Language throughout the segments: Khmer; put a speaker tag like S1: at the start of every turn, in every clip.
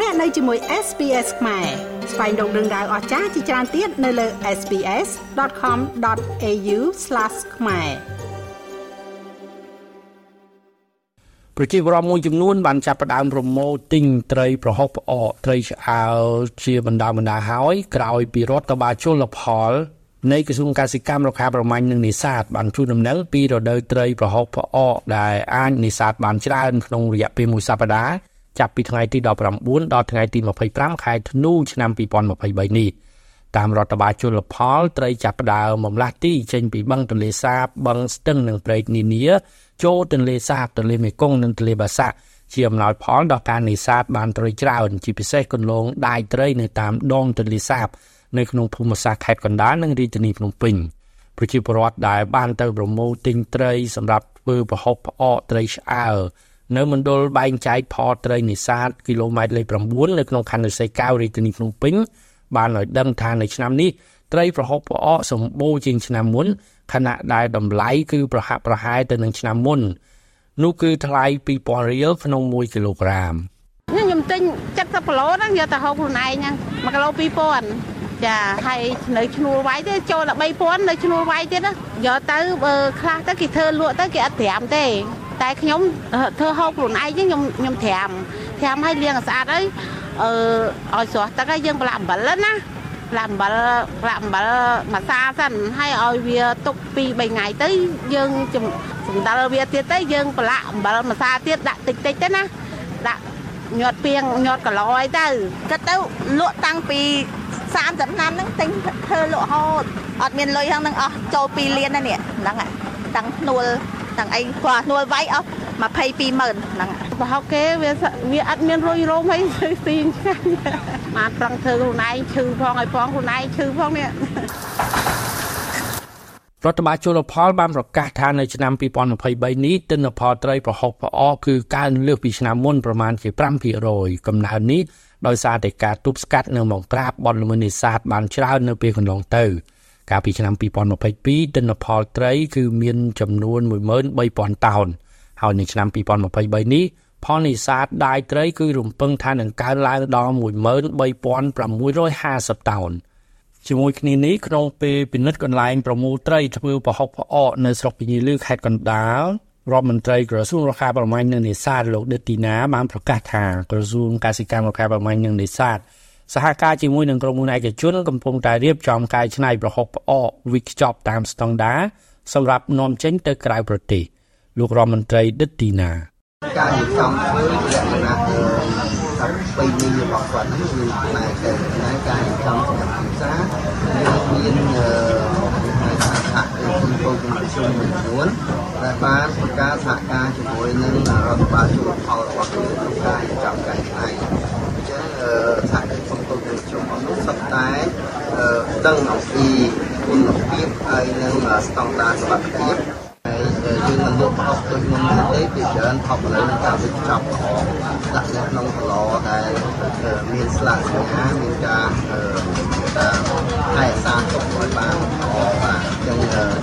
S1: លោកអ្នកនៅជាមួយ SPS ខ្មែរស្វែងរកដឹងដៅអស្ចារ្យជាច្រើនទៀតនៅលើ SPS.com.au/ ខ្មែរ
S2: ប្រជាពលរដ្ឋមួយចំនួនបានចាប់ផ្ដើមប្រមូលទិញត្រីប្រហុកផ្អកត្រីឆ្អើរជាបណ្ដាបណ្ដាហើយក្រោយពីរដ្ឋបាលជលផលនៃក្រសួងកសិកម្មរុក្ខាប្រមាញ់និងនេសាទបានជូនដំណឹងពីរដូវត្រីប្រហុកផ្អកដែលអាចនេសាទបានច្រើនក្នុងរយៈពេលមួយសប្តាហ៍ ចាប់ពីថ្ងៃទី19ដល់ថ្ងៃទី25ខែធ្នូឆ្នាំ2023នេះតាមរដ្ឋបាលជលផលត្រីចាប់ផ្ដើមបំលាស់ទីចេញពីបឹងទន្លេសាបបឹងស្ទឹងនិងព្រែកនានាចូលទន្លេសាបទន្លេមេគង្គនិងទន្លេបាសាក់ជាអំណោយផលដល់ការនេសាទបានត្រីច្រើនជាពិសេសគន្លងដាយត្រីនៅតាមដងទន្លេសាបនៅក្នុងភូមិសាស្ត្រខេត្តកណ្ដាលនិងរាជធានីភ្នំពេញប្រជាពលរដ្ឋដែលបានទៅប្រមូលទិញត្រីសម្រាប់ធ្វើប្រហុកផ្អកត្រីឆ្អើរ នៅមណ្ឌលបែងចែកផលត្រីនេសាទគីឡូម៉ែត្រលេខ9នៅក្នុងខណ្ឌរិស័យកៅរាជធានីភ្នំពេញបានឲ្យដឹងថានៅឆ្នាំនេះត្រីប្រហុកផ្អកសម្បូរជាងឆ្នាំមុនខណៈដែលតម្លៃគឺប្រហាក់ប្រហែលទៅនឹងឆ្នាំមុននោះគឺថ្លៃ2000រៀលក្នុង1គីឡូក្រាម
S3: ខ្ញុំទិញ70គីឡូហ្នឹងយកទៅហូបខ្លួនឯងហ្នឹង1គីឡូ2000ចាហើយនៅឈ្នួលវាយទេចូលដល់3000នៅឈ្នួលវាយទៀតយកទៅបើខ្លះទៅគេធ្វើលក់ទៅគេអត់ត្រាំទេ តែខ្ញុំធ្វើហូបខ្លួនឯងខ្ញុំខ្ញុំត្រាំត្រាំឲ្យលាងស្អាតហើយអឺឲ្យស្រស់ទឹកហើយយើងប្រឡាក់អំបិលណាប្រឡាក់អំបិលប្រឡាក់អំបិលម្សាសិនហើយឲ្យវាទុក2 3ថ្ងៃទៅយើងសម្ដិលវាទៀតទៅយើងប្រឡាក់អំបិលម្សាទៀតដាក់តិចតិចទៅណាដាក់ញាត់ពីងញាត់កឡយទៅគិតទៅលក់តាំងពី30ឆ្នាំហ្នឹងទិញធ្វើលក់ហូតអត់មានលុយហ្នឹងអស់ចូល2លានណានេះហ្នឹងតាំងធ្នួល ទាំងអីព្រោះធ្នួលវាយអស់22ម៉ឺនហ្នឹងប្រហុកគេវាវាអត់មានរុយរោមអីទីឆ្ងាញ់បានប្រឹងធ្វើខ្លួនឯងឈឺផងឲ្យផងខ្លួនឯងឈឺផងនេះ
S2: រដ្ឋបាលជលផលបានប្រកាសថានៅឆ្នាំ2023នេះទិន្នផលត្រីប្រហុកផ្អកគឺកើនលើសពីឆ្នាំមុនប្រមាណជា5%កំណើននេះដោយសារតែការទប់ស្កាត់នៅមកក្រាបបនល្មើសនេសាទបានច្រើននៅពេលកន្លងទៅ កាលពីឆ្នាំ2022ទិន្នផលត្រីគឺមានចំនួន13000តោនហើយនៅឆ្នាំ2023នេះផលនេសាទដាយត្រីគឺរំពឹងថានឹងកើនឡើងដល់13650តោនជាមួយគ្នានេះក្នុងពេលពិនិត្យកន្លែងប្រមូលត្រីធ្វើប្រហុកផ្អកនៅស្រុកពញាលឺខេត្តកណ្ដាលរដ្ឋមន្ត្រីក្រសួងរដ្ឋាភិបាលនិងនេសាទលោកដិតទីណាបានប្រកាសថាក្រសួងកសិកម្មរដ្ឋាភិបាលនិងនេសាទ សហការជាមួយនឹងក្រុមហ៊ុនឯកជនកំពុងតែរៀបចំកែច្នៃប្រហុកផ្អកវិកខ្ចប់តាមស្តង់ដារសម្រាប់នាំចេញទៅក្រៅប្រទេសលោករដ្ឋមន្ត្រីដិតទីណា
S4: ការរៀបចំធ្វើលក្ខណៈថាបីនេះរបស់គាត់គឺផ្នែកតែផ្នែកការរៀបចំសម្រាប់ភាសាមានមានសហគមន៍ពលជំនុំមួយចំនួនដែលបានបង្កើតសហការជាមួយនឹងរដ្ឋបាលជួនផលរបស់ខ្លួនក្នុងការរៀបចំកែច្នៃអញ្ចឹងសហគមន៍ពលជំនុំនោះសុទ្ធតែដឹងអំពីគុណភាពហើយនិងស្តង់ដារសុវត្ថិភាពហើយយើងមិនលក់ ប្រហុកដូចមុនទេពីច្រើនផុកឥឡូវនឹងការវិចប់ល្អដាក់នៅក្នុងកឡដែលមានស្លាកសញ្ញាមានការថែរក្សាទុកឲ្យបានល្អបាទអញ្ចឹង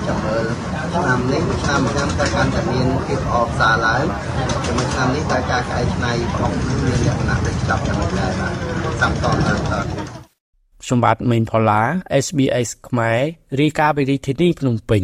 S4: ចាំមើលឆ្នាំនេះឆ្នាំឆ្នាំតែកាន់តែមានភាពអបសារឡើងជាមួយឆ្នាំនេះតែការកែច្នៃប្រហុកមានលក្ខណៈវិចប់យ៉ាងដែរបាទសាប់តឡើងតទៀត
S2: ខ្ញុំបាទមេងផល្លា SBS ខ្មែររាយការណ៍ពីរាជធានីភ្នំពេញ